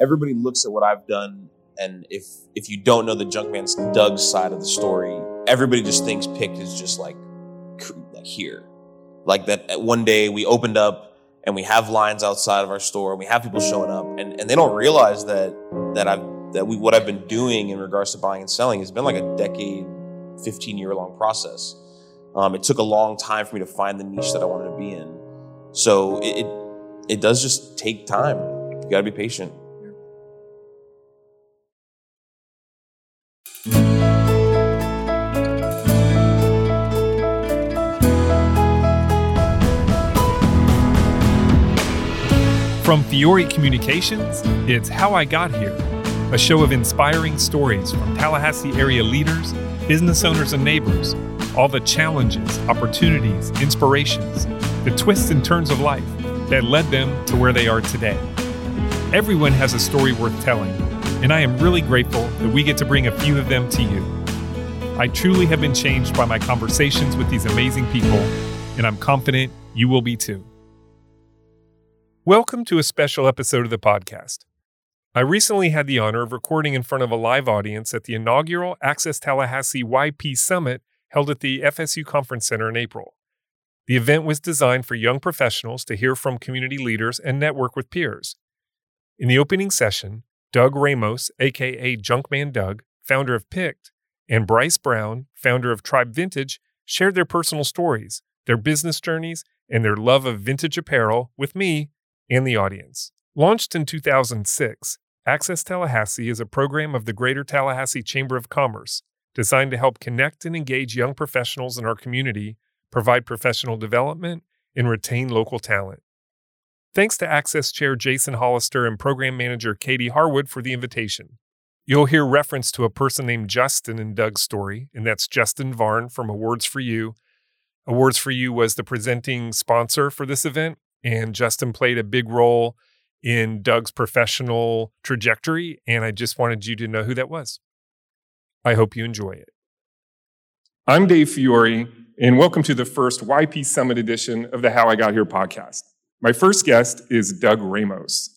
everybody looks at what I've done, and if if you don't know the Junkman's Doug's side of the story, everybody just thinks Pick is just like like here, like that. One day we opened up and we have lines outside of our store, and we have people showing up, and, and they don't realize that that I've that we what I've been doing in regards to buying and selling has been like a decade, fifteen year long process. Um, it took a long time for me to find the niche that I wanted to be in. So it, it, it does just take time. You got to be patient. From Fiore Communications, it's How I Got Here, a show of inspiring stories from Tallahassee area leaders, business owners, and neighbors. All the challenges, opportunities, inspirations, the twists and turns of life that led them to where they are today. Everyone has a story worth telling, and I am really grateful that we get to bring a few of them to you. I truly have been changed by my conversations with these amazing people, and I'm confident you will be too. Welcome to a special episode of the podcast. I recently had the honor of recording in front of a live audience at the inaugural Access Tallahassee YP Summit held at the FSU Conference Center in April. The event was designed for young professionals to hear from community leaders and network with peers. In the opening session, Doug Ramos, aka Junkman Doug, founder of Picked, and Bryce Brown, founder of Tribe Vintage, shared their personal stories, their business journeys, and their love of vintage apparel with me, and the audience. Launched in 2006, Access Tallahassee is a program of the Greater Tallahassee Chamber of Commerce designed to help connect and engage young professionals in our community, provide professional development, and retain local talent. Thanks to Access Chair Jason Hollister and Program Manager Katie Harwood for the invitation. You'll hear reference to a person named Justin in Doug's story, and that's Justin Varn from Awards for You. Awards for You was the presenting sponsor for this event, and Justin played a big role in Doug's professional trajectory. And I just wanted you to know who that was. I hope you enjoy it. I'm Dave Fiore, and welcome to the first YP Summit edition of the How I Got Here podcast. My first guest is Doug Ramos.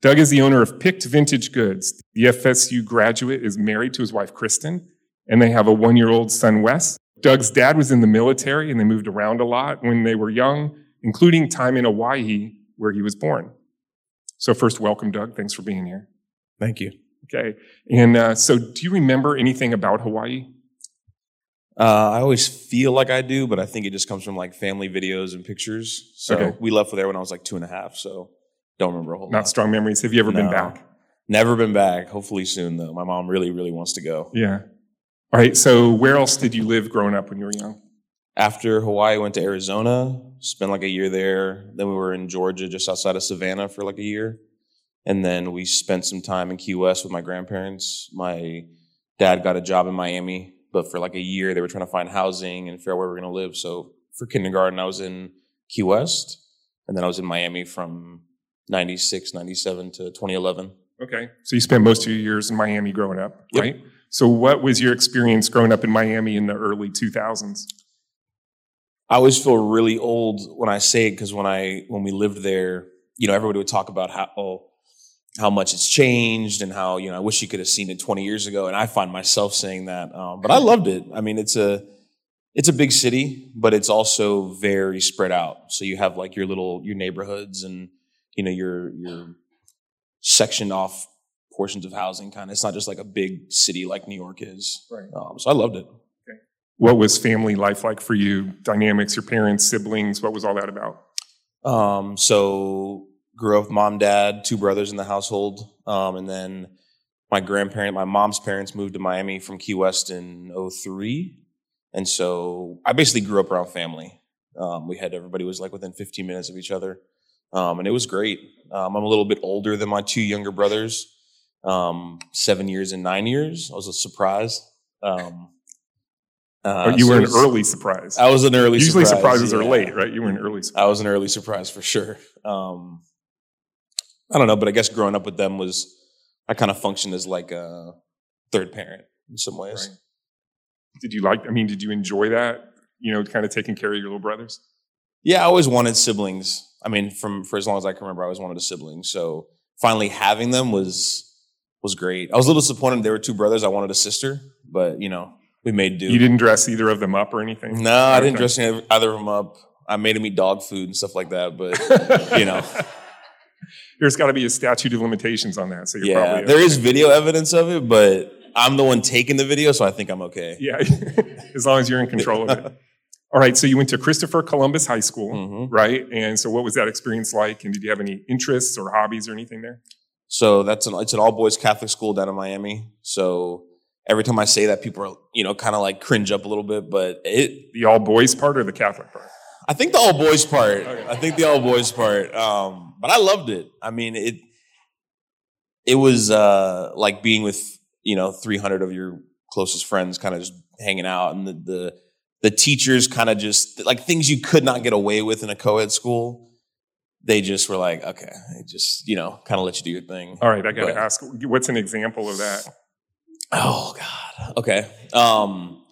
Doug is the owner of Picked Vintage Goods. The FSU graduate is married to his wife, Kristen, and they have a one year old son, Wes. Doug's dad was in the military and they moved around a lot when they were young including time in Hawaii where he was born. So, first, welcome, Doug. Thanks for being here. Thank you. Okay. And uh, so, do you remember anything about Hawaii? Uh, I always feel like I do, but I think it just comes from like family videos and pictures. So okay. we left for there when I was like two and a half. So don't remember a whole Not lot. strong memories. Have you ever no, been back? Never been back. Hopefully soon, though. My mom really, really wants to go. Yeah. All right. So where else did you live growing up when you were young? After Hawaii, went to Arizona, spent like a year there. Then we were in Georgia, just outside of Savannah, for like a year. And then we spent some time in Key West with my grandparents. My dad got a job in Miami, but for like a year, they were trying to find housing and figure out where we are going to live. So for kindergarten, I was in Key West. And then I was in Miami from 96, 97 to 2011. Okay. So you spent most of your years in Miami growing up, yep. right? So what was your experience growing up in Miami in the early 2000s? I always feel really old when I say it because when I when we lived there, you know, everybody would talk about how oh, how much it's changed and how you know I wish you could have seen it 20 years ago, and I find myself saying that. Um, but I loved it. I mean, it's a it's a big city, but it's also very spread out. So you have like your little your neighborhoods and you know your your sectioned off portions of housing. Kind of, it's not just like a big city like New York is. Right. Um, so I loved it. What was family life like for you? Dynamics, your parents, siblings, what was all that about? Um, so grew up mom, dad, two brothers in the household. Um, and then my grandparent, my mom's parents moved to Miami from Key West in 03. And so I basically grew up around family. Um, we had everybody was like within 15 minutes of each other. Um, and it was great. Um, I'm a little bit older than my two younger brothers, um, seven years and nine years. I was a surprise. Uh, you so were an was, early surprise. I was an early. Surprise. Usually surprise, surprises yeah. are late, right? You were an early. surprise. I was an early surprise for sure. Um, I don't know, but I guess growing up with them was I kind of functioned as like a third parent in some ways. Right. Did you like? I mean, did you enjoy that? You know, kind of taking care of your little brothers. Yeah, I always wanted siblings. I mean, from for as long as I can remember, I always wanted a sibling. So finally having them was was great. I was a little disappointed. There were two brothers. I wanted a sister, but you know, we made do. You didn't dress either of them up or anything? No, I didn't dress either of them up. I made them eat dog food and stuff like that. But you know, There's got to be a statute of limitations on that. So you're yeah, probably there is video evidence of it, but I'm the one taking the video, so I think I'm okay. Yeah, as long as you're in control of it. All right, so you went to Christopher Columbus High School, Mhm. right? And so what was that experience like? And did you have any interests or hobbies or anything there? So that's an it's an all boys Catholic school down in Miami. So every time I say that, people are you know kind of like cringe up a little bit, but it The all boys part or the Catholic part? I think the all boys part. Okay. I think the all boys part. Um, but I loved it. I mean, it it was uh, like being with you know 300 of your closest friends, kind of just hanging out, and the the, the teachers kind of just like things you could not get away with in a co-ed school. They just were like, okay, just you know, kind of let you do your thing. All right, I got to ask, what's an example of that? Oh God. Okay. Um,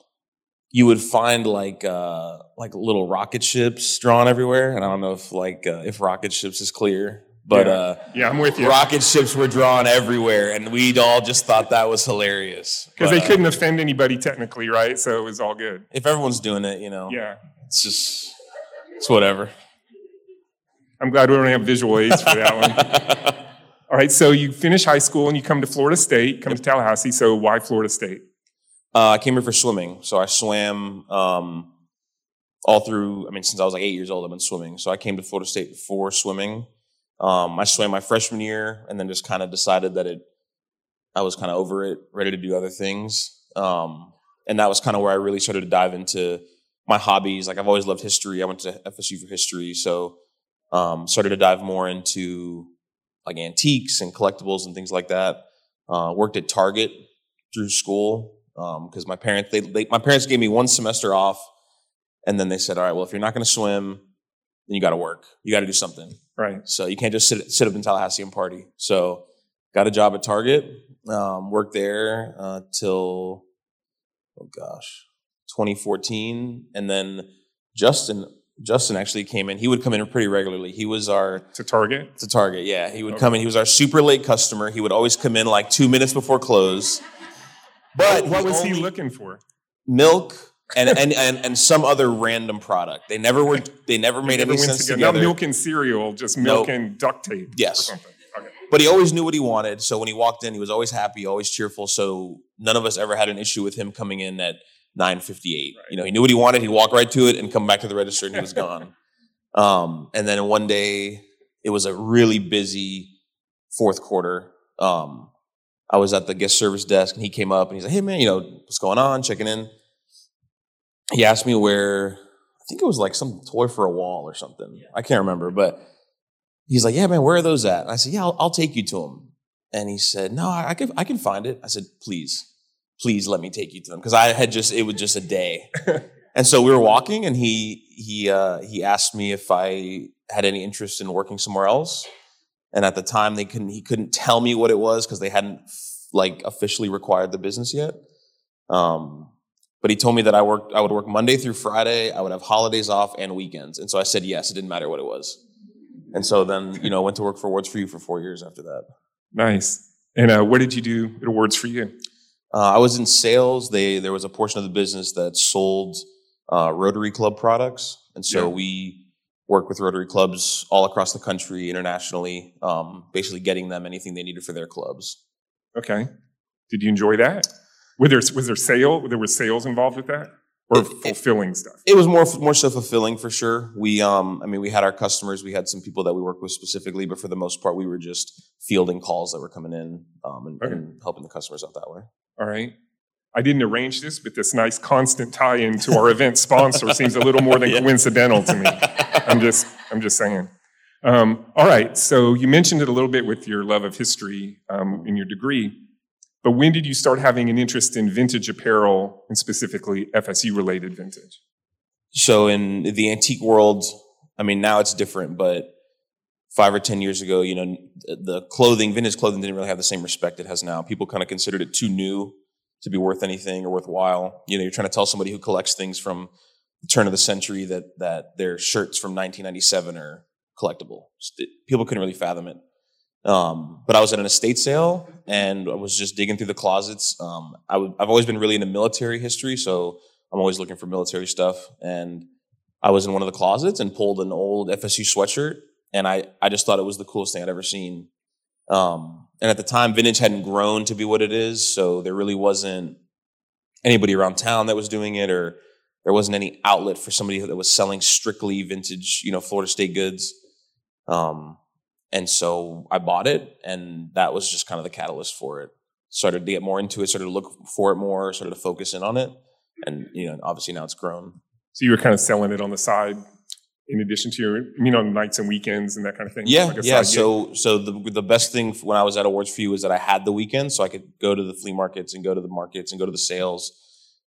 you would find like uh like little rocket ships drawn everywhere, and I don't know if like uh, if rocket ships is clear, but Yeah. uh, Yeah, I'm with you. rocket ships were drawn everywhere, and we'd all just thought that was hilarious Because they uh, couldn't offend anybody technically, right? So it was all good. If everyone's doing it, you know, Yeah. it's just it's whatever. I'm glad we don't have visual aids for that one. Right, so you finish high school and you come to Florida State, come to Tallahassee. So why Florida State? Uh, I came here for swimming, so I swam um, all through. I mean, since I was like eight years old, I've been swimming. So I came to Florida State for swimming. Um, I swam my freshman year, and then just kind of decided that it. I was kind of over it, ready to do other things, um, and that was kind of where I really started to dive into my hobbies. Like I've always loved history. I went to FSU for history, so um, started to dive more into like antiques and collectibles and things like that. Uh, worked at Target through school because my parents they, they my parents gave me one semester off, and then they said, "All right, well, if you're not going to swim, then you got to work. You got to do something. Right. So you can't just sit sit up in Tallahassee and party." So got a job at Target, um, worked there uh, till oh gosh, 2014, and then Justin Justin actually came in. He would come in pretty regularly. He was our To Target? to Target. Yeah, he would Okay. come in. He was our super late customer. He would always come in like two minutes before close. But What was he looking for? Milk and, and and and some other random product. They never were. They never made Never any sense together. together. Not milk and cereal, just milk and duct tape. Or Yes. something. Okay. But he always knew what he wanted. So when he walked in, he was always happy, always cheerful. So none of us ever had an issue with him coming in at 9:58. You know, he knew what he wanted. He'd walk right to it and come back to the register, and he was gone. Um, and then one day, it was a really busy fourth quarter. Um, I was at the guest service desk, and he came up and he's like, "Hey, man, you know what's going on? Checking in." He asked me where. I think it was like some toy for a wall or something. I can't remember, but he's like, "Yeah, man, where are those at?" And I said, "Yeah, I'll, I'll take you to them." And he said, "No, I, I can I can find it." I said, "Please, please let me take you to them," because I had just it was just a day. and so we were walking, and he he uh, he asked me if I had any interest in working somewhere else. And at the time, they couldn't he couldn't tell me what it was because they hadn't like officially required the business yet. Um, but he told me that I worked I would work Monday through Friday. I would have holidays off and weekends. And so I said yes. It didn't matter what it was. And so then, you know, went to work for Awards for You for four years after that. Nice. And uh, what did you do at Awards for You? Uh, I was in sales. They there was a portion of the business that sold uh, Rotary Club products, and so Yeah. we work with Rotary clubs all across the country, internationally, um, basically getting them anything they needed for their clubs. Okay. Did you enjoy that? Were there, was there sale? There was sales involved with that, or It- it- fulfilling stuff? It was more more so fulfilling for sure. We, um, I mean, we had our customers. We had some people that we worked with specifically, but for the most part, we were just fielding calls that were coming in um, and, Okay. and helping the customers out that way. All right. I didn't arrange this, but this nice constant tie-in to our event sponsor seems a little more than Yeah. coincidental to me. I'm just, I'm just saying. Um, all right. So you mentioned it a little bit with your love of history um, in your degree, but when did you start having an interest in vintage apparel and specifically FSU-related vintage? So in the antique world, I mean, now it's different, but five or 10 years ago, you know, the clothing, vintage clothing didn't really have the same respect it has now. People kind of considered it too new to be worth anything or worthwhile. You know, you're trying to tell somebody who collects things from the turn of the century that, that their shirts from 1997 are collectible. People couldn't really fathom it. Um, but I was at an estate sale and I was just digging through the closets. Um, I w- I've always been really into military history, so I'm always looking for military stuff. And I was in one of the closets and pulled an old FSU sweatshirt, and I I just thought it was the coolest thing I'd ever seen. Um, and at the time, vintage hadn't grown to be what it is, so there really wasn't anybody around town that was doing it, or there wasn't any outlet for somebody that was selling strictly vintage, you know, Florida State goods. Um, and so I bought it, and that was just kind of the catalyst for it. Started to get more into it, started to look for it more, started to focus in on it, and you know, obviously now it's grown. So you were kind of selling it on the side, in addition to your, you know, nights and weekends and that kind of thing. Yeah, Like yeah. So, so the the best thing when I was at Awards for You was that I had the weekend, so I could go to the flea markets and go to the markets and go to the sales.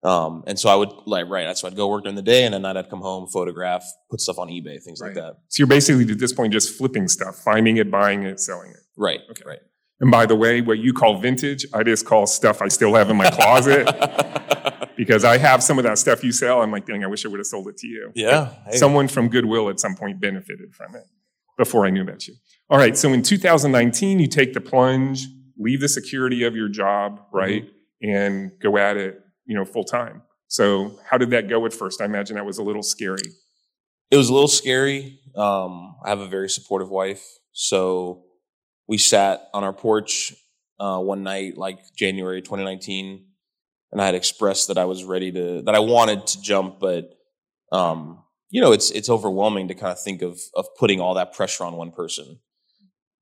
Um, and so I would like right. So I'd go work during the day, and at night I'd come home, photograph, put stuff on eBay, things like that. So you're basically at this point just flipping stuff, finding it, buying it, selling it. Right. Okay. Right. And by the way, what you call vintage, I just call stuff I still have in my closet because I have some of that stuff you sell. I'm like, dang, I wish I would have sold it to you. yeah. Hey. Someone from Goodwill at some point benefited from it before I knew about you. All right. So in 2019, you take the plunge, leave the security of your job, right? And go at it, you know, full time. So how did that go at first? I imagine that was a little scary. it was a little scary. Um, I have a very supportive wife, so we sat on our porch uh, one night, like January 2019, and I had expressed that I was ready to, that I wanted to jump, but um, you know, it's it's overwhelming to kind of think of of putting all that pressure on one person.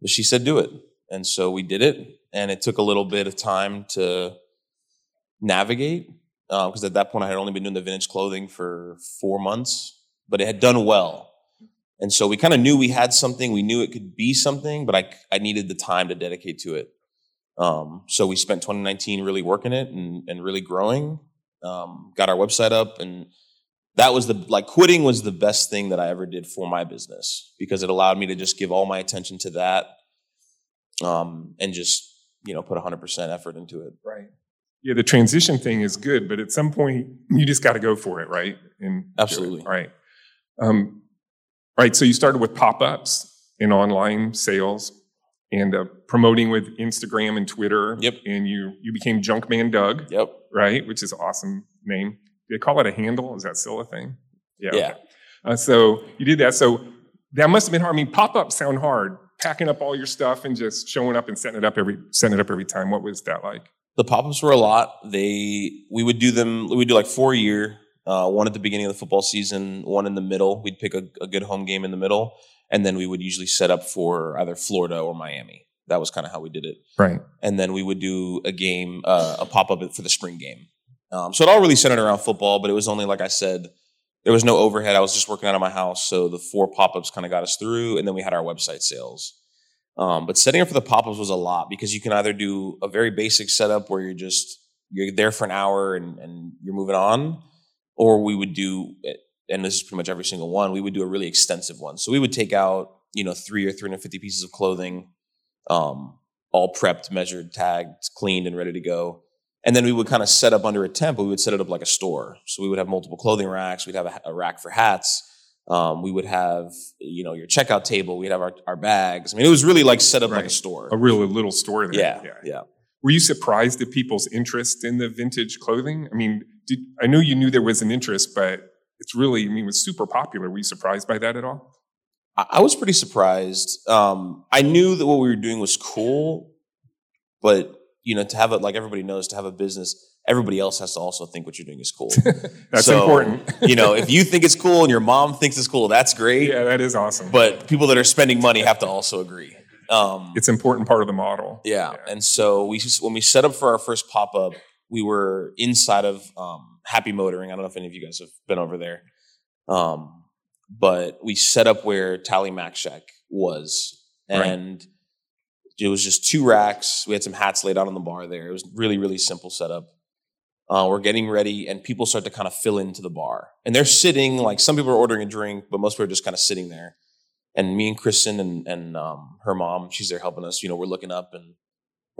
But she said, "Do it," and so we did it, and it took a little bit of time to navigate because at that point I had only been doing the vintage clothing for four months, but it had done well. And so we kind of knew we had something. We knew it could be something, but I, I needed the time to dedicate to it. Um, so we spent 2019 really working it and, and really growing. Um, got our website up, and that was the like quitting was the best thing that I ever did for my business because it allowed me to just give all my attention to that, um, and just you know put 100% effort into it. Right. Yeah, the transition thing is good, but at some point you just got to go for it, right? And. Absolutely. Right. Um, right. So you started with pop-ups and online sales and uh, promoting with Instagram and Twitter. Yep. And you you became Junkman Doug, Yep. right? Which is an awesome name. Do they call it a handle? Is that still a thing? Yeah. Yeah. okay. Uh, so you did that. So that must have been hard. I mean, pop-ups sound hard. Packing up all your stuff and just showing up and setting it up every setting it up every time. What was that like? The pop-ups were a lot. They we would do them. We do like four a year. Uh, one at the beginning of the football season, one in the middle. We'd pick a, a good home game in the middle, and then we would usually set up for either Florida or Miami. That was kind of how we did it. Right. And then we would do a game, uh, a pop-up for the spring game. Um, so it all really centered around football, but it was only like I said, there was no overhead. I was just working out of my house, so the four pop-ups kind of got us through, and then we had our website sales. Um, but setting up for the pop-ups was a lot because you can either do a very basic setup where you're just you're there for an hour and, and you're moving on, or we would do, and this is pretty much every single one. We would do a really extensive one. So we would take out you know three or three hundred fifty pieces of clothing, um, all prepped, measured, tagged, cleaned, and ready to go. And then we would kind of set up under a tent, but we would set it up like a store. So we would have multiple clothing racks. We'd have a, a rack for hats. Um, we would have, you know, your checkout table. We'd have our, our bags. I mean, it was really like set up like a store. A really little store there. yeah, yeah. Were you surprised at people's interest in the vintage clothing? I mean, did, I knew you knew there was an interest, but it's really, I mean, it was super popular. Were you surprised by that at all? I, was pretty surprised. Um, I knew that what we were doing was cool, but you know, to have it like everybody knows, to have a business, everybody else has to also think what you're doing is cool. That's So, important. you know, if you think it's cool and your mom thinks it's cool, that's great. yeah, that is awesome. But people that are spending money have to also agree. Um, it's an important part of the model. yeah. And so we when we set up for our first pop up, we were inside of um, Happy Motoring. I don't know if any of you guys have been over there, um, but we set up where Tally Mac Shack was, Right. and it was just two racks. We had some hats laid out on the bar there. It was really really simple setup. Uh, we're getting ready, and people start to kind of fill into the bar, and they're sitting like some people are ordering a drink, but most people are just kind of sitting there. And me and Kristen and and um, her mom, she's there helping us. You know, we're looking up and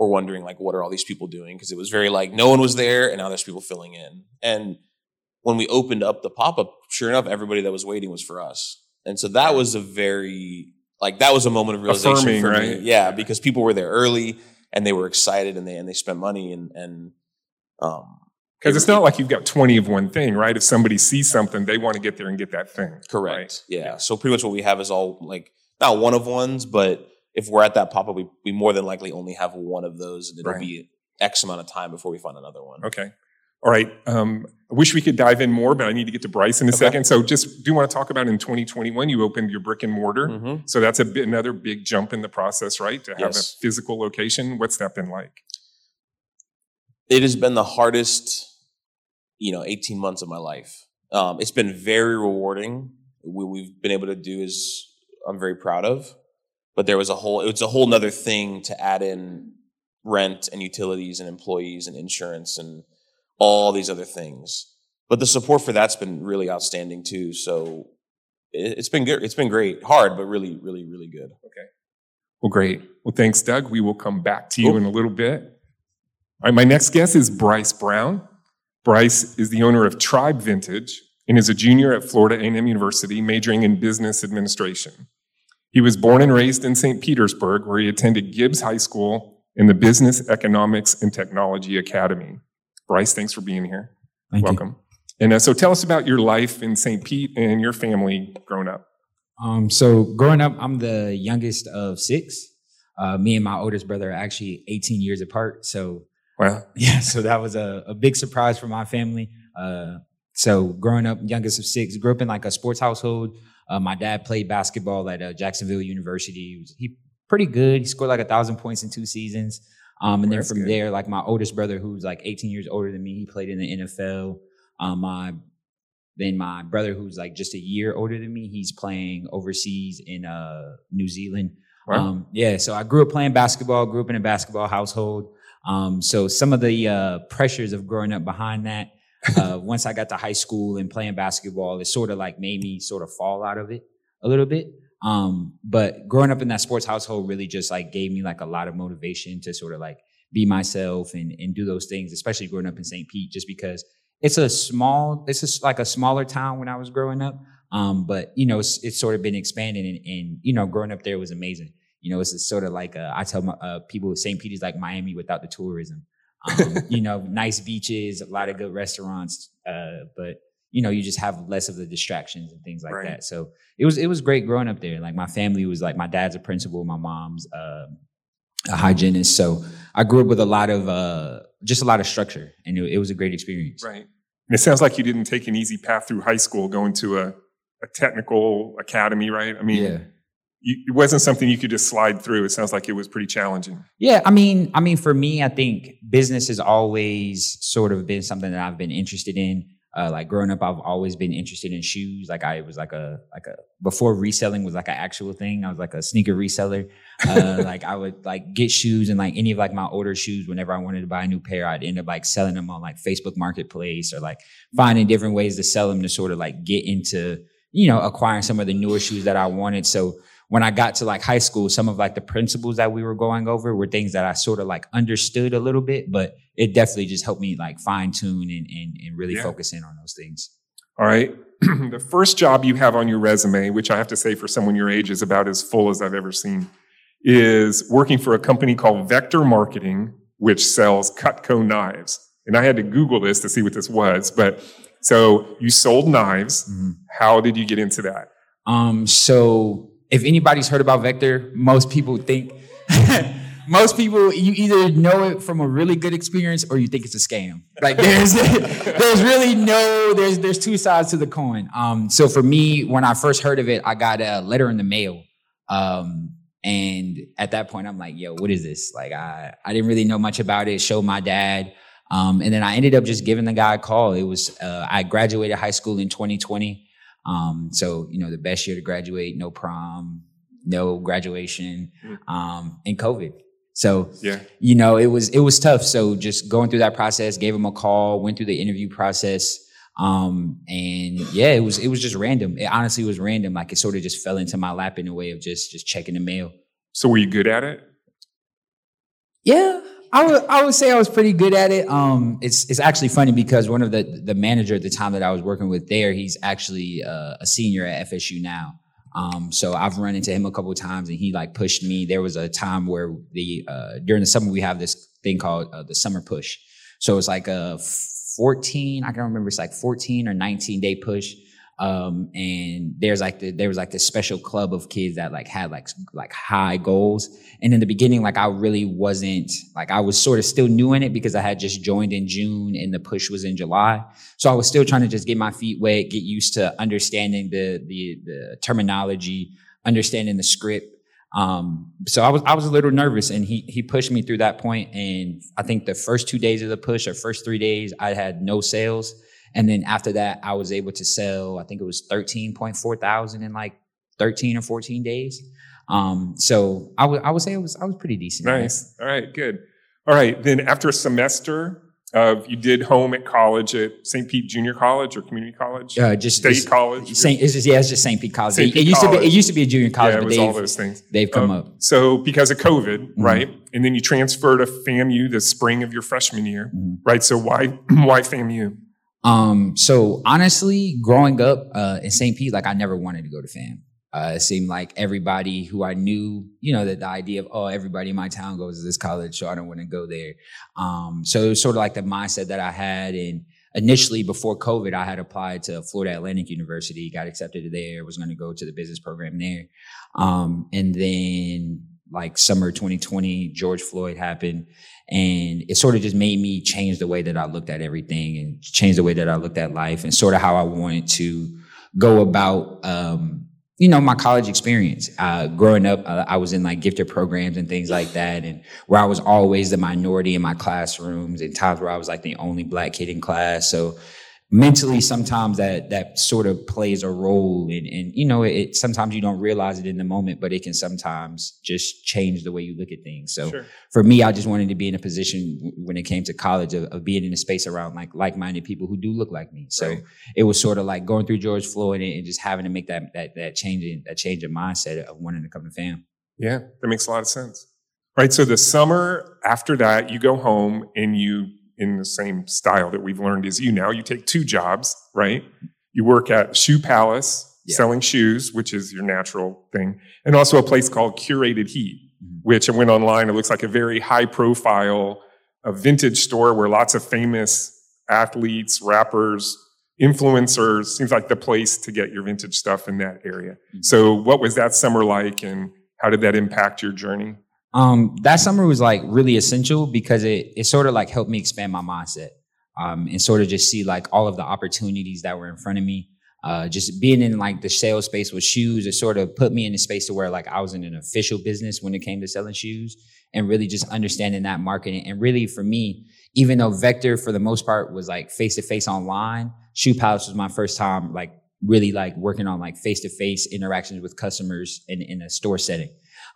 we're wondering like, what are all these people doing? Because it was very like no one was there, and now there's people filling in. And when we opened up the pop up, sure enough, everybody that was waiting was for us. And so that was a very like that was a moment of realization Affirming, for right? me. Yeah, because people were there early and they were excited and they and they spent money and and um Because it's not like you've got 20 of one thing, right? If somebody sees something, they want to get there and get that thing. correct. right? Yeah. So pretty much what we have is all like not one of ones, but if we're at that pop up, we, we more than likely only have one of those, and it'll Right. be X amount of time before we find another one. Okay. All right. Um, I wish we could dive in more, but I need to get to Bryce in a Okay. second. So just do want to talk about in 2021, you opened your brick and mortar. Mhm. So that's a bit, another big jump in the process, right? To have Yes. a physical location. What's that been like? It has been the hardest, you know, 18 months of my life. Um, it's been very rewarding. What we've been able to do is I'm very proud of. But there was a whole it's a whole nother thing to add in rent and utilities and employees and insurance and all these other things. But the support for that's been really outstanding too. So it, it's been good. It's been great. Hard, but really, really, really good. Okay well, great. Well, thanks, Doug. We will come back to you in a little bit. All right, my next guest is Bryce Brown. Bryce is the owner of Tribe Vintage and is a junior at Florida A&M University, majoring in business administration. He was born and raised in St. Petersburg, where he attended Gibbs High School and the Business, Economics, and Technology Academy. Bryce, thanks for being here. Thank you. Welcome. And uh, so tell us about your life in St. Pete and your family growing up. Um, so growing up, I'm the youngest of six. Uh, me and my oldest brother are actually 18 years apart. So Wow. yeah, so that was a, a big surprise for my family. Uh, so growing up, youngest of six, grew up in like a sports household. Uh, my dad played basketball at uh, Jacksonville University. He, was, he pretty good. He scored like a thousand points in two seasons. Um, and then from good. there, like my oldest brother, who's like 18 years older than me, he played in the NFL. Um, my then my brother, who's like just a year older than me, he's playing overseas in uh, New Zealand. Wow. Um, yeah, so I grew up playing basketball, grew up in a basketball household. Um, so some of the uh, pressures of growing up behind that, uh, once I got to high school and playing basketball, it sort of like made me sort of fall out of it a little bit. Um, but growing up in that sports household really just like gave me like a lot of motivation to sort of like be myself and, and do those things, especially growing up in St. Pete, just because it's a small, it's just like a smaller town when I was growing up. Um, but you know, it's, it's sort of been expanding and, and, you know, growing up there was amazing. You know, it's, sort of like, uh, I tell my, uh, people St. Pete is like Miami without the tourism. Um, you know, nice beaches, a lot of good restaurants, uh, but you know, you just have less of the distractions and things like Right. that. So it was, it was great growing up there. Like my family was like, my dad's a principal, my mom's, um a hygienist. So I grew up with a lot of, uh, just a lot of structure and it, it was a great experience. Right. And it sounds like you didn't take an easy path through high school going to a, a technical academy, right? I mean, Yeah. It wasn't something you could just slide through. It sounds like it was pretty challenging. Yeah, I mean, I mean, for me, I think business has always sort of been something that I've been interested in. Uh, like growing up, I've always been interested in shoes. Like I was like a like a before reselling was like an actual thing. I was like a sneaker reseller. Uh, like I would like get shoes and like any of like my older shoes. Whenever I wanted to buy a new pair, I'd end up like selling them on like Facebook Marketplace or like finding different ways to sell them to sort of like get into you know acquiring some of the newer shoes that I wanted. So when I got to like high school, some of like the principles that we were going over were things that I sort of like understood a little bit, but it definitely just helped me like fine tune and, and, and really Yeah. focus in on those things. All right. the first job you have on your resume, which I have to say for someone your age is about as full as I've ever seen, is working for a company called Vector Marketing, which sells Cutco knives. And I had to Google this to see what this was. But so you sold knives. How did you get into that? Um, so if anybody's heard about Vector, most people think most people you either know it from a really good experience or you think it's a scam. Like there's there's really no there's there's two sides to the coin. Um, so for me, when I first heard of it, I got a letter in the mail. Um, and at that point, I'm like, yo, what is this? Like I I didn't really know much about it. Showed my dad. Um, and then I ended up just giving the guy a call. It was uh, I graduated high school in 2020. Um, so you know, the best year to graduate, no prom, no graduation, um, and COVID. So Yeah. you know, it was it was tough. So just going through that process, gave him a call, went through the interview process. Um, and yeah, it was it was just random. It honestly was random. Like it sort of just fell into my lap in a way of just just checking the mail. So were you good at it? Yeah, I would I would say I was pretty good at it. Um, it's it's actually funny because one of the the manager at the time that I was working with there, he's actually uh, a senior at FSU now. Um, so I've run into him a couple times and he like pushed me. There was a time where the uh, during the summer we have this thing called uh, the summer push. So it's like a 14, I can't remember, it's like 14 or 19 day push. Um, and there's like the, there was like this special club of kids that like had like like high goals. And in the beginning, like I really wasn't like I was sort of still new in it because I had just joined in June and the push was in July. So I was still trying to just get my feet wet, get used to understanding the the, the terminology, understanding the script. Um, so I was I was a little nervous, and he he pushed me through that point. And I think the first two days of the push, or first three days, I had no sales. And then after that, I was able to sell, I think it was 13.4 thousand in like 13 or 14 days. Um, so I would, I would say it was, I was pretty decent. Nice. All right, good. All right. Then after a semester of, you did home at college at St. Pete Junior College or community college? Uh, just State just- college? Saint, it's just, yeah, it's just St. Pete College. St. It, Pete it used to be, it used to be a junior college, yeah, it was all those things. they've come Um, up. So because of COVID, Mm-hmm. right? And then you transferred to FAMU the spring of your freshman year, Mhm. right? So why, why FAMU? Um, so honestly, growing up uh, in St. Pete, like I never wanted to go to FAM. Uh, it seemed like everybody who I knew, you know, that the idea of oh, everybody in my town goes to this college, so I don't want to go there. Um, so it was sort of like the mindset that I had. And initially, before COVID, I had applied to Florida Atlantic University, got accepted there, was going to go to the business program there. Um, and then like summer 2020, George Floyd happened. And it sort of just made me change the way that I looked at everything and change the way that I looked at life and sort of how I wanted to go about, um, you know, my college experience. Uh, growing up, uh, I was in like gifted programs and things like that, and where I was always the minority in my classrooms, and times where I was like the only black kid in class. So mentally sometimes that that sort of plays a role and and you know it sometimes you don't realize it in the moment but it can sometimes just change the way you look at things so Sure. for me i just wanted to be in a position when it came to college of, of being in a space around like like-minded people who do look like me so Right. it was sort of like going through george floyd and, and just having to make that that that change in that change of mindset of wanting to come to fam Yeah, that makes a lot of sense. Right. So the summer after that, you go home and you, in the same style that we've learned as you now, you take two jobs, right? You work at Shoe Palace Yeah. selling shoes, which is your natural thing, and also a place called Curated Heat, Mhm. which I went online. It looks like a very high profile, a vintage store where lots of famous athletes, rappers, influencers seems like the place to get your vintage stuff in that area. Mhm. So, what was that summer like, and how did that impact your journey? Um, that summer was like really essential because it it sort of like helped me expand my mindset. Um, and sort of just see like all of the opportunities that were in front of me. Uh, just being in like the sales space with shoes, it sort of put me in a space to where like I was in an official business when it came to selling shoes and really just understanding that marketing. And really for me, even though Vector for the most part was like face to face online, Shoe Palace was my first time like really like working on like face to face interactions with customers in, in a store setting.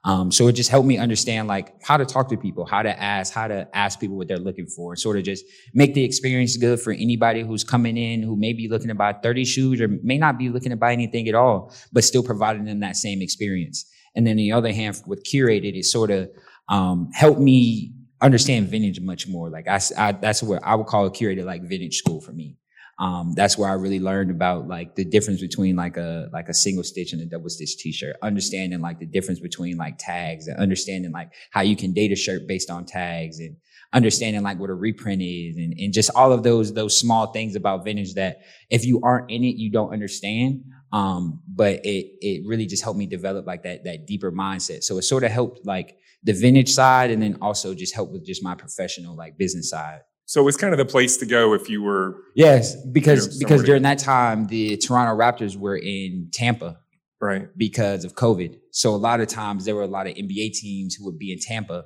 Um, so it just helped me understand like how to talk to people, how to ask, how to ask people what they're looking for, and sort of just make the experience good for anybody who's coming in who may be looking to buy 30 shoes or may not be looking to buy anything at all, but still providing them that same experience. And then the other hand, with curated, it sort of um, helped me understand vintage much more. Like I, I- that's what I would call a curated like vintage school for me. Um, that's where I really learned about like the difference between like a like a single stitch and a double stitch t-shirt, understanding like the difference between like tags and understanding like how you can date a shirt based on tags and understanding like what a reprint is and, and just all of those those small things about vintage that if you aren't in it, you don't understand. Um, but it it really just helped me develop like that that deeper mindset. So it sort of helped like the vintage side and then also just helped with just my professional like business side. So, it was kind of the place to go if you were Yes, because You know, because during that time the Toronto Raptors were in Tampa right. because of COVID. So a lot of times there were a lot of NBA teams who would be in Tampa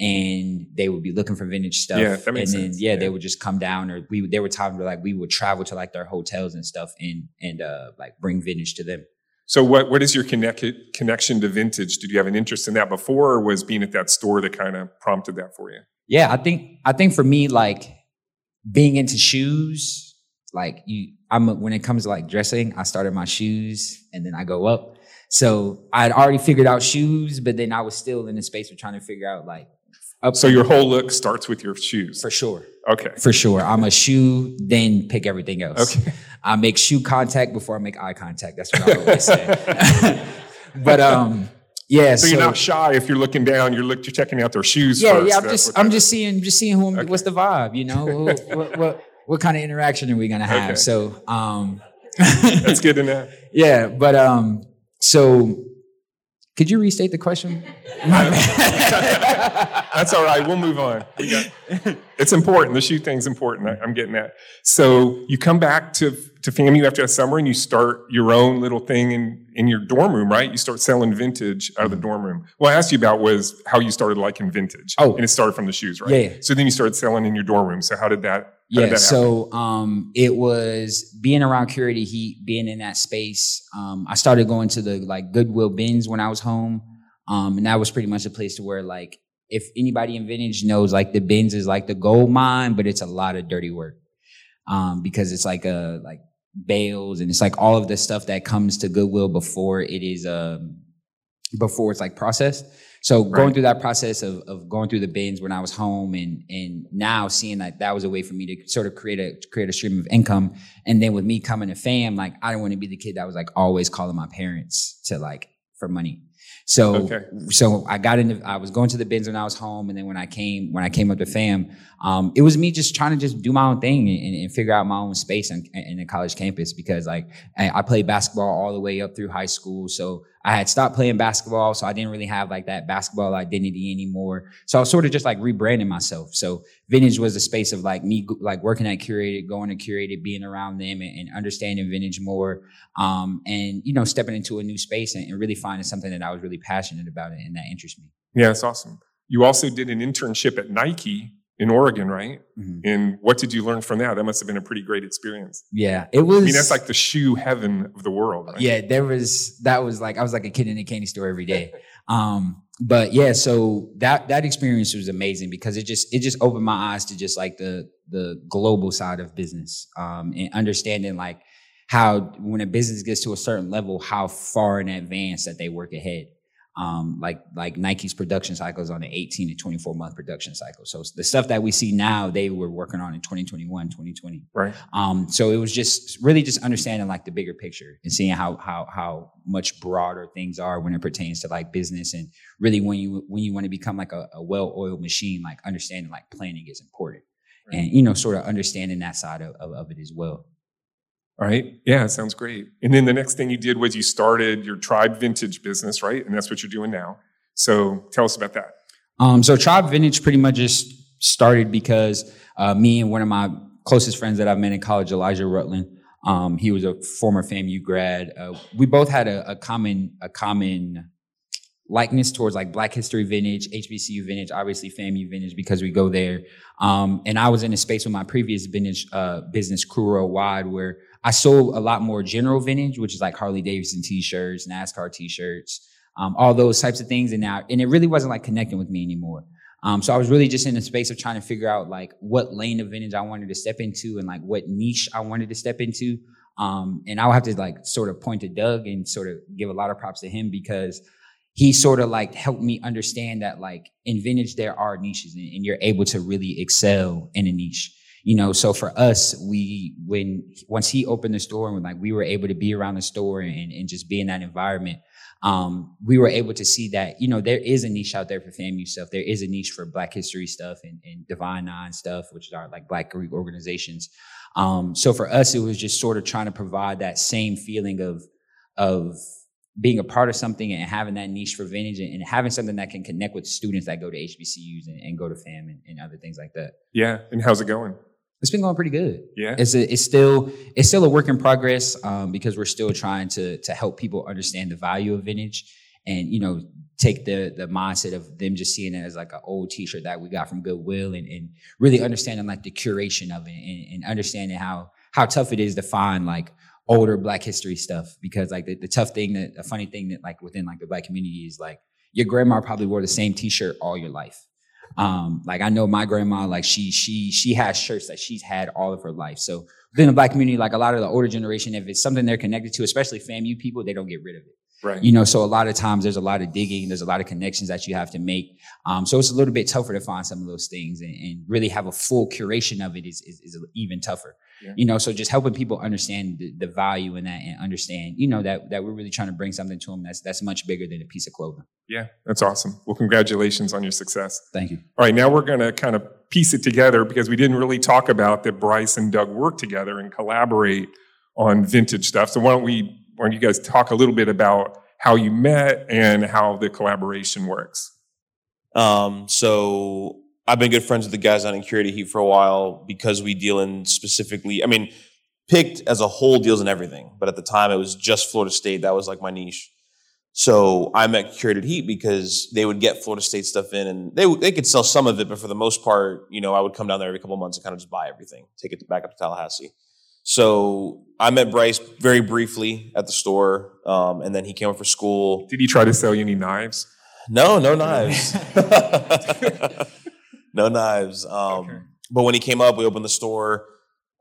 and they would be looking for vintage stuff. Yeah, that makes and then sense. yeah, Yeah. they would just come down or we there were times where like we would travel to like their hotels and stuff and and uh like bring vintage to them. So, what what is your connect, connection to vintage? Did you have an interest in that before, or was being at that store that kind of prompted that for you? Yeah, I think I think for me, like being into shoes, like you, I'm when it comes to like dressing, I started my shoes and then I go up. So I'd already figured out shoes, but then I was still in the space of trying to figure out like up. So, your whole look starts with your shoes. for sure, Okay. for sure, I'm a shoe, then pick everything else. Okay. I make shoe contact before I make eye contact. That's what I always say. but um, yeah. So, you're not shy if you're looking down. You're look, you're checking out their shoes. Yeah, first. yeah. I'm That's just I'm that just seeing just seeing who Okay. what's the vibe. You know, what, what, what what kind of interaction are we gonna have? Okay. So um. That's good to know. yeah. But um, so could you restate the question? That's all right. We'll move on. We got, it's important. The shoe thing's important. I, I'm getting that. So you come back to to FAMU after a summer and you start your own little thing in in your dorm room, right? You start selling vintage out of the dorm room. What I asked you about was how you started liking vintage. Oh. and it started from the shoes, right? Yeah. So then you started selling in your dorm room. So how did that? How did Yeah, that happen? so um, it was being around curated heat, being in that space. Um, I started going to the like Goodwill bins when I was home, um, and that was pretty much a place to where like if anybody in vintage knows, like the bins is like the gold mine, but it's a lot of dirty work um, because it's like a like bales and it's like all of the stuff that comes to Goodwill before it is um, before it's like processed. So going Right. through that process of, of going through the bins when I was home and and now seeing that that was a way for me to sort of create a create a stream of income. And then with me coming to fam, like I didn't want to be the kid that was like always calling my parents to like for money. So Okay. so I got into I was going to the bins when I was home, and then when I came when I came up to fam, um, it was me just trying to just do my own thing and, and figure out my own space in, in the college campus because like I, I played basketball all the way up through high school, so I had stopped playing basketball, so I didn't really have like that basketball identity anymore. So I was sort of just like rebranding myself. So vintage was a space of like me like working at curated, going to curated, being around them, and, and understanding vintage more um, and you know stepping into a new space and, and really finding something that I was really passionate about and that interests me. Yeah, that's awesome. You also did an internship at Nike in Oregon, right? And what did you learn from that? That must have been a pretty great experience. Yeah, it was. I mean, that's like the shoe heaven of the world. Right? yeah, there was that was like I was like a kid in a candy store every day. Um, but yeah, so that that experience was amazing because it just it just opened my eyes to just like the the global side of business um, and understanding like how when a business gets to a certain level, how far in advance that they work ahead. Um, like like Nike's production cycles on an 18 to 24 month production cycle. So the stuff that we see now, they were working on in 2021, 2020. Right. Um, so it was just really just understanding like the bigger picture and seeing how how how much broader things are when it pertains to like business and really when you when you want to become like a, a well-oiled machine, like understanding like planning is important. And you know, sort of understanding that side of, of, of it as well. Right. Yeah, sounds great. And then the next thing you did was you started your tribe vintage business, right? And that's what you're doing now. So tell us about that. Um, so Tribe Vintage pretty much just started because uh, me and one of my closest friends that I've met in college, Elijah Rutland, um, he was a former FAMU grad. Uh, we both had a, a common a common likeness towards like Black History Vintage, HBCU Vintage, obviously FAMU Vintage because we go there. Um, and I was in a space with my previous vintage uh, business, Crew Worldwide, where I sold a lot more general vintage, which is like Harley Davidson t-shirts, NASCAR t-shirts, um, all those types of things. And now, and it really wasn't like connecting with me anymore. Um, so I was really just in a space of trying to figure out like what lane of vintage I wanted to step into and like what niche I wanted to step into. Um, and I'll have to like sort of point to Doug and sort of give a lot of props to him because he sort of like helped me understand that like in vintage there are niches and, and you're able to really excel in a niche you know? So for us we when once he opened the store and like we were able to be around the store and, and just be in that environment um, we were able to see that you know there is a niche out there for FAMU stuff. There is a niche for black history stuff and, and divine nine stuff which are like black greek organizations. Um, so for us it was just sort of trying to provide that same feeling of of being a part of something and having that niche for vintage and, and having something that can connect with students that go to HBCUs and, and go to FAM and, and other things like that. Yeah. And how's it going? It's been going pretty good. Yeah. It's a, it's still it's still a work in progress um, because we're still trying to to help people understand the value of vintage and you know take the the mindset of them just seeing it as like an old T-shirt that we got from Goodwill and, and really understanding like the curation of it and, and understanding how how tough it is to find like older Black history stuff because like the, the tough thing that the funny thing that like within like the Black community is like your grandma probably wore the same T-shirt all your life. Um, like I know my grandma, like she she she has shirts that she's had all of her life. So within the black community, like a lot of the older generation, if it's something they're connected to, especially FAMU people, they don't get rid of it. Right. You know, so a lot of times there's a lot of digging, there's a lot of connections that you have to make. Um, so it's a little bit tougher to find some of those things and, and really have a full curation of it is, is, is even tougher. Yeah. You know, so just helping people understand the, the value in that and understand, you know, that that we're really trying to bring something to them that's that's much bigger than a piece of clothing. Yeah, that's awesome. Well, congratulations on your success. Thank you. All right, now we're going to kind of piece it together because we didn't really talk about that Bryce and Doug work together and collaborate on vintage stuff. So why don't we, why don't you guys talk a little bit about how you met and how the collaboration works? Um, so I've been good friends with the guys on Curated Heat for a while because we deal in specifically, I mean, picked as a whole deals in everything, but at the time it was just Florida State. That was like my niche. So I met Curated Heat because they would get Florida State stuff in and they, they could sell some of it, but for the most part, you know, I would come down there every couple months and kind of just buy everything, take it back up to Tallahassee. So I met Bryce very briefly at the store, um, and then he came up for school. Did he try to sell you any knives? No, no knives. no knives. Um, Okay. But when he came up, we opened the store.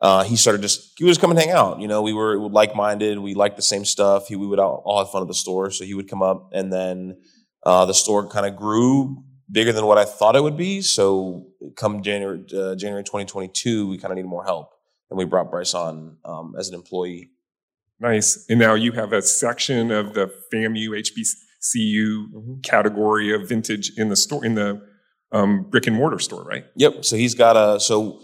Uh, he started just he would just come and hang out. You know, we were like minded. We liked the same stuff. He, we would all, all have fun at the store. So he would come up, and then uh, the store kind of grew bigger than what I thought it would be. So come January uh, January 2022, we kind of needed more help, and we brought Bryce on um, as an employee. Nice. And now you have a section of the FAMU HBCU category of vintage in the store, in the um, brick and mortar store, right? Yep. So he's got a so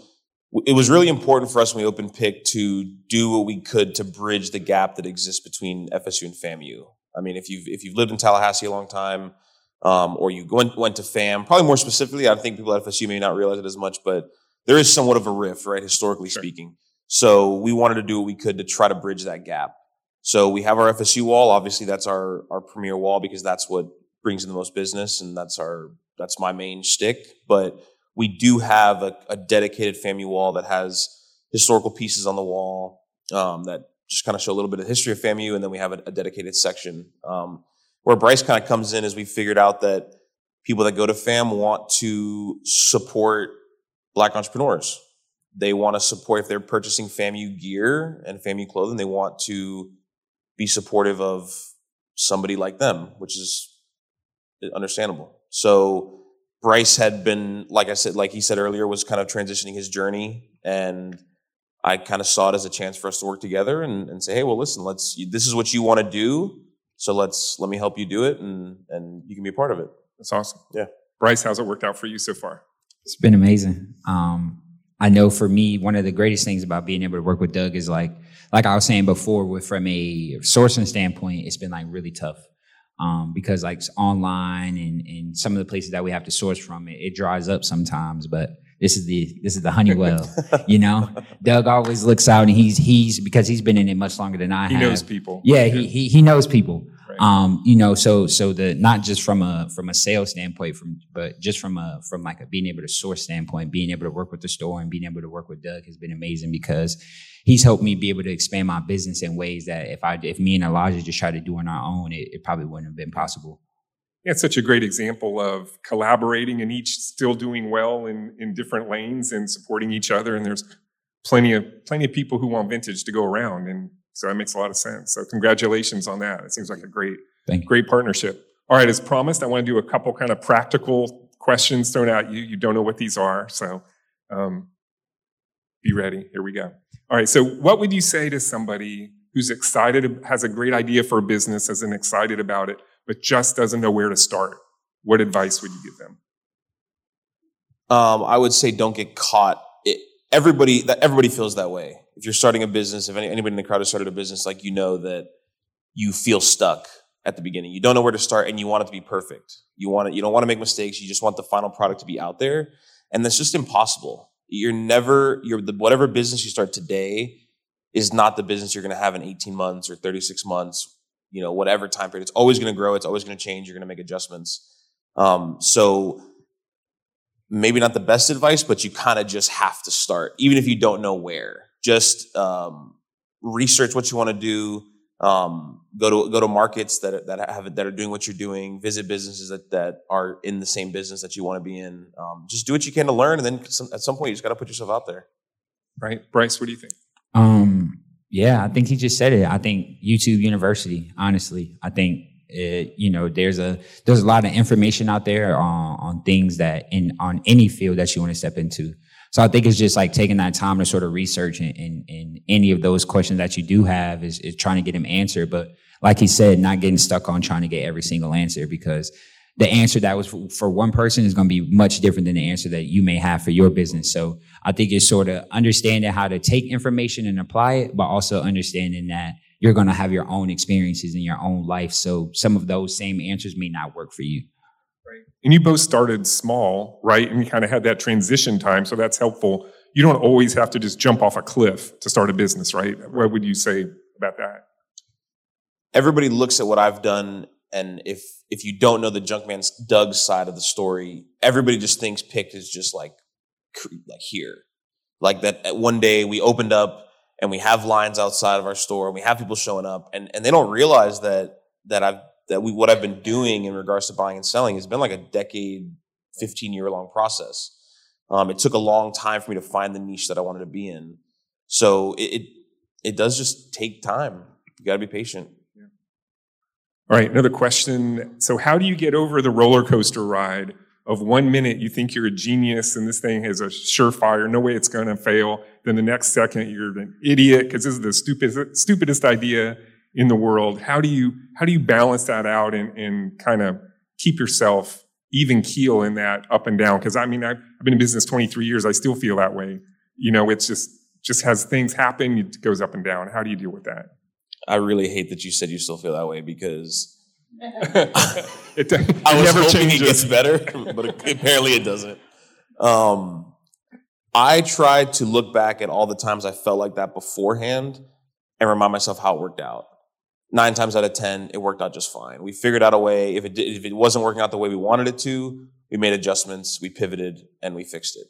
it was really important for us when we opened Picked to do what we could to bridge the gap that exists between FSU and FAMU. I mean, if you've if you've lived in Tallahassee a long time, um, or you went went to FAM, probably more specifically, I think people at FSU may not realize it as much, but there is somewhat of a rift, right, historically Sure. speaking. So we wanted to do what we could to try to bridge that gap. So we have our FSU wall. Obviously, that's our our premier wall because that's what brings in the most business, and that's our that's my main stick. But we do have a, a dedicated FAMU wall that has historical pieces on the wall um, that just kind of show a little bit of history of FAMU, and then we have a, a dedicated section um, where Bryce kind of comes in as we figured out that people that go to FAM want to support Black entrepreneurs. They want to support if they're purchasing FAMU gear and FAMU clothing. They want to be supportive of somebody like them, which is understandable. So Bryce had been, like I said, like he said earlier, was kind of transitioning his journey, and I kind of saw it as a chance for us to work together and, and say, hey, well, listen, let's. This is what you want to do, so let's let me help you do it, and and you can be a part of it. That's awesome. Yeah. Bryce, how's it worked out for you so far? It's been amazing. Um, I know for me, one of the greatest things about being able to work with Doug is like, like I was saying before, with from a sourcing standpoint, it's been like really tough. Um, because like online and, and some of the places that we have to source from, it, it dries up sometimes, but this is the this is the honey hole, you know. Doug always looks out and he's he's because he's been in it much longer than I He have. He knows people. Yeah, he he he knows people. Right. Um, you know, so so the not just from a from a sales standpoint, from but just from a from like a being able to source standpoint, being able to work with the store and being able to work with Doug has been amazing because he's helped me be able to expand my business in ways that if I if me and Elijah just tried to do on our own, it, it probably wouldn't have been possible. Yeah, it's such a great example of collaborating and each still doing well in, in different lanes and supporting each other. And there's plenty of plenty of people who want vintage to go around, and so that makes a lot of sense. So congratulations on that. It seems like a great Thank you. great partnership. All right, as promised, I want to do a couple kind of practical questions thrown at you. You don't know what these are, so um, be ready. Here we go. All right, so what would you say to somebody who's excited, has a great idea for a business, isn't excited about it, but just doesn't know where to start? What advice would you give them? Um, I would say don't get caught. It, everybody that everybody feels that way. If you're starting a business, if any, anybody in the crowd has started a business, like you know that you feel stuck at the beginning. You don't know where to start, and you want it to be perfect. You want it. You don't want to make mistakes. You just want the final product to be out there, and that's just impossible. You're never. You're the whatever business you start today is not the business you're going to have in 18 months or 36 months. You know, whatever time period. It's always going to grow. It's always going to change. You're going to make adjustments. Um, so maybe not the best advice, but you kind of just have to start, even if you don't know where. Just um, research what you want to do. Um, go to go to markets that that have that are doing what you're doing. Visit businesses that that are in the same business that you want to be in. Um, just do what you can to learn, and then some, at some point you just got to put yourself out there. Right, Bryce? What do you think? Um, Yeah, I think he just said it. I think YouTube University. Honestly, I think it, you know there's a there's a lot of information out there on on things that in on any field that you want to step into. So I think it's just like taking that time to sort of research and, and, and any of those questions that you do have is, is trying to get them answered. But like he said, not getting stuck on trying to get every single answer because the answer that was for, for one person is going to be much different than the answer that you may have for your business. So I think it's sort of understanding how to take information and apply it, but also understanding that you're going to have your own experiences in your own life. So some of those same answers may not work for you. And you both started small, right? And you kind of had that transition time. So that's helpful. You don't always have to just jump off a cliff to start a business, right? What would you say about that? Everybody looks at what I've done and if if you don't know the Junkman's Doug side of the story, everybody just thinks Pick is just like like here, like that. Uh, one day we opened up and we have lines outside of our store and we have people showing up and and they don't realize that that I've that we what I've been doing in regards to buying and selling has been like a decade, fifteen year long process. Um, it took a long time for me to find the niche that I wanted to be in. So it, it, it does just take time. You got to be patient. All right, another question. So, how do you get over the roller coaster ride of one minute you think you're a genius and this thing is a surefire, no way it's going to fail. Then the next second you're an idiot because this is the stupidest, stupidest idea in the world. How do you how do you balance that out and, and kind of keep yourself even keel in that up and down? Because I mean, I've, I've been in business 23 years. I still feel that way. You know, it's just just has things happen, it goes up and down. How do you deal with that? I really hate that you said you still feel that way because it, it I was never hoping changes. it gets better, but apparently it doesn't. Um, I try to look back at all the times I felt like that beforehand and remind myself how it worked out. Nine times out of ten, it worked out just fine. We figured out a way. If it did, if it wasn't working out the way we wanted it to, we made adjustments, we pivoted, and we fixed it.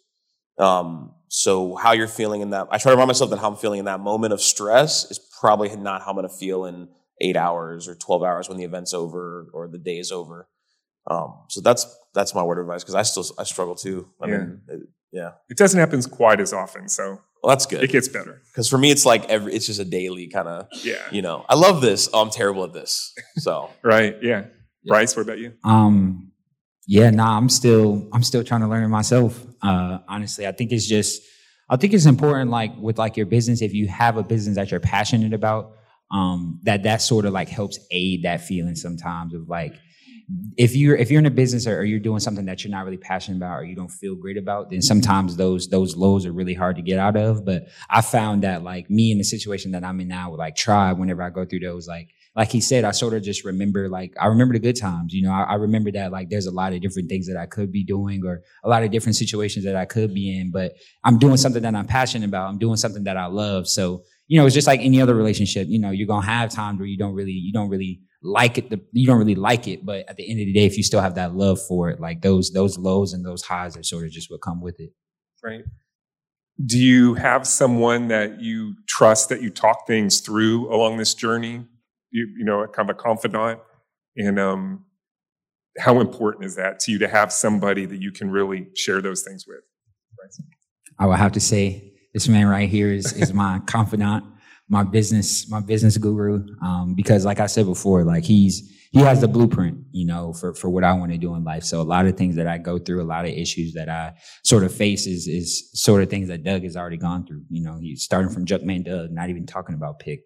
Um, so how you're feeling in that, I try to remind myself that how I'm feeling in that moment of stress is probably not how I'm going to feel in eight hours or 12 hours when the event's over or the day is over. Um, so that's, that's my word of advice. Cause I still, I struggle too. I Yeah. mean, it, yeah. It doesn't happen quite as often, so Well, that's good. it gets better. Cause for me, it's like every, it's just a daily kind of, Yeah. you know, I love this. Oh, I'm terrible at this. So Right. Yeah. Bryce, what about you? Um, yeah, nah, I'm still I'm still trying to learn it myself. Uh, honestly, I think it's just I think it's important, like with like your business, if you have a business that you're passionate about, um, that that sort of like helps aid that feeling sometimes of like if you're if you're in a business or, or you're doing something that you're not really passionate about or you don't feel great about, then mm-hmm. sometimes those those lows are really hard to get out of. But I found that like me in the situation that I'm in now with like Tribe, whenever I go through those, like like he said, I sort of just remember like I remember the good times. You know, I, I remember that like there's a lot of different things that I could be doing or a lot of different situations that I could be in, but I'm doing something that I'm passionate about. I'm doing something that I love. So you know, it's just like any other relationship. You know, you're gonna have times where you don't really you don't really like it. The, you don't really like it, but at the end of the day, if you still have that love for it, like those those lows and those highs are sort of just what come with it. Right. Do you have someone that you trust that you talk things through along this journey? You, you know, kind of a confidant? And um, how important is that to you to have somebody that you can really share those things with? I would have to say this man right here is is my confidant, my business, my business guru. Um, because like I said before, like he's he has the blueprint, you know, for for what I want to do in life. So a lot of things that I go through, a lot of issues that I sort of face is is sort of things that Doug has already gone through. You know, he's starting from Junk Man Doug, not even talking about pick.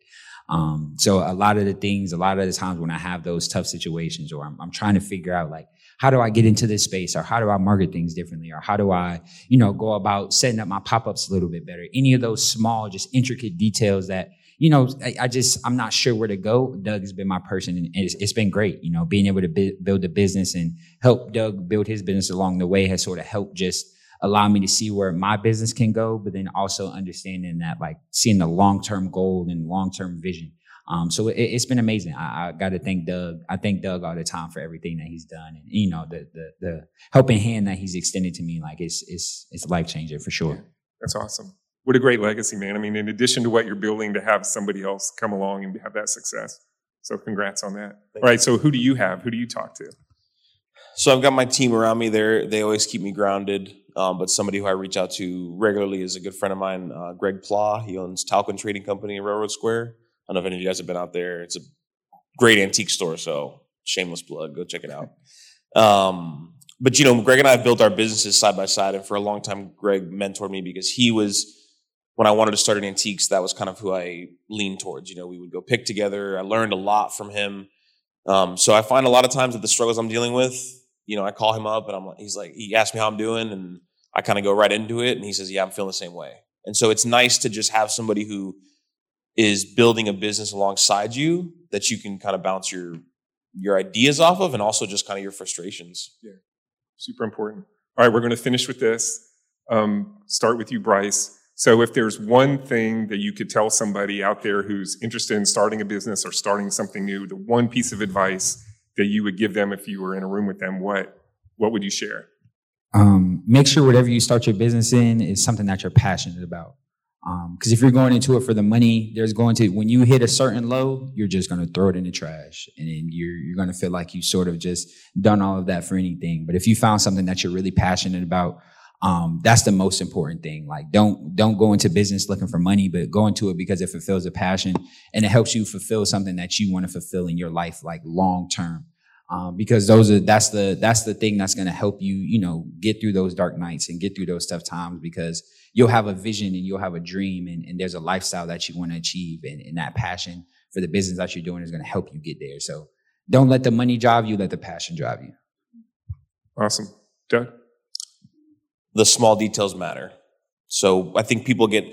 Um, so a lot of the things, a lot of the times when I have those tough situations, or I'm, I'm trying to figure out like how do I get into this space, or how do I market things differently, or how do I, you know, go about setting up my pop ups a little bit better. Any of those small, just intricate details that you know, I, I just I'm not sure where to go. Doug has been my person, and it's, it's been great. You know, being able to build a business and help Doug build his business along the way has sort of helped just allow me to see where my business can go, but then also understanding that like seeing the long term goal and long term vision. Um, so it, it's been amazing. I, I got to thank Doug. I thank Doug all the time for everything that he's done, and you know the the, the helping hand that he's extended to me. Like it's it's it's life changing for sure. That's awesome. What a great legacy, man. I mean, in addition to what you're building, to have somebody else come along and have that success. So congrats on that. Thank All right. So who do you have? Who do you talk to? So I've got my team around me. There, they always keep me grounded. um, but somebody who I reach out to regularly is a good friend of mine, uh, Greg Pla. He owns Talcon Trading Company in Railroad Square. I don't know if any of you guys have been out there. It's a great antique store, so shameless plug. Go check it out. Um, but you know, Greg and I have built our businesses side by side, and for a long time, Greg mentored me because he was when I wanted to start an antiques. That was kind of who I leaned towards. You know, we would go pick together. I learned a lot from him. Um, so I find a lot of times that the struggles I'm dealing with, you know, I call him up and I'm like, he's like, he asked me how I'm doing, and I kind of go right into it, and he says, "Yeah, I'm feeling the same way." And so it's nice to just have somebody who is building a business alongside you that you can kind of bounce your your ideas off of and also just kind of your frustrations. Yeah, super important. All right, we're going to finish with this. Um, start with you, Bryce. So, if there's one thing that you could tell somebody out there who's interested in starting a business or starting something new, the one piece of advice that you would give them if you were in a room with them, what what would you share? Um, make sure whatever you start your business in is something that you're passionate about. Because um, if you're going into it for the money, there's going to when you hit a certain low, you're just going to throw it in the trash, and then you're you're going to feel like you sort of just done all of that for anything. But if you found something that you're really passionate about, um, that's the most important thing. Like don't don't go into business looking for money, but go into it because it fulfills a passion and it helps you fulfill something that you want to fulfill in your life, like long term. Um, because those are that's the that's the thing that's going to help you, you know, get through those dark nights and get through those tough times because you'll have a vision and you'll have a dream and, and there's a lifestyle that you want to achieve and, and that passion for the business that you're doing is going to help you get there. So don't let the money drive you, let the passion drive you. Awesome. Doug? The small details matter. So I think people get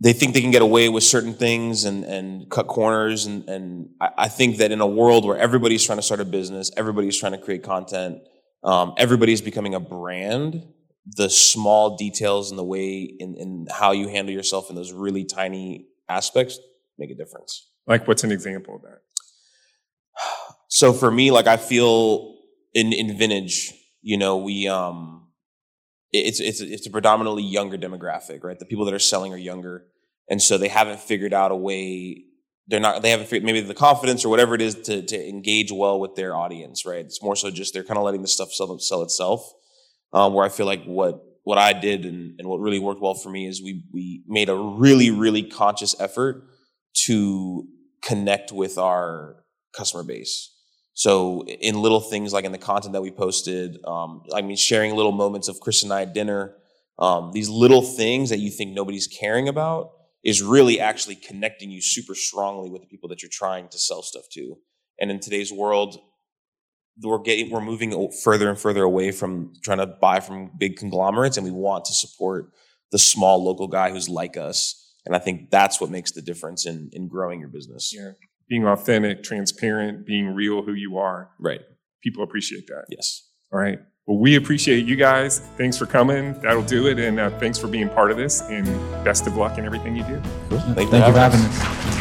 they think they can get away with certain things and, and cut corners. And, and I, I think that in a world where everybody's trying to start a business, everybody's trying to create content, um, everybody's becoming a brand, the small details and the way in, in how you handle yourself in those really tiny aspects make a difference. Like what's an example of that? So for me, like I feel in, in vintage, you know, we, um, it's, it's, it's a predominantly younger demographic, right? The people that are selling are younger. And so they haven't figured out a way they're not they haven't figured maybe the confidence or whatever it is to to engage well with their audience right it's more so just they're kind of letting the stuff sell, sell itself um, where I feel like what what I did and, and what really worked well for me is we we made a really really conscious effort to connect with our customer base. So in little things like in the content that we posted, um, I mean sharing little moments of Chris and I at dinner, um, these little things that you think nobody's caring about is really actually connecting you super strongly with the people that you're trying to sell stuff to. And in today's world, we're getting we're moving further and further away from trying to buy from big conglomerates and we want to support the small local guy who's like us. And i think that's what makes the difference in in growing your business. Yeah being authentic transparent being real who you are. Right. People appreciate that. Yes. All right. Well we appreciate you guys. Thanks for coming. That'll do it. And uh, thanks for being part of this. And best of luck in everything you do. Cool. thank, thank you for having us.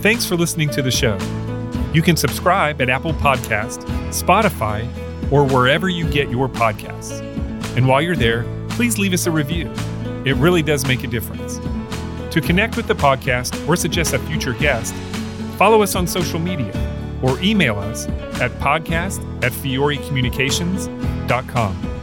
Thanks for listening to the show. You can subscribe at Apple Podcast, Spotify, or wherever you get your podcasts. And while you're there, please leave us a review. It really does make a difference. To connect with the podcast or suggest a future guest, follow us on social media or email us at podcast at fiorecommunications.com.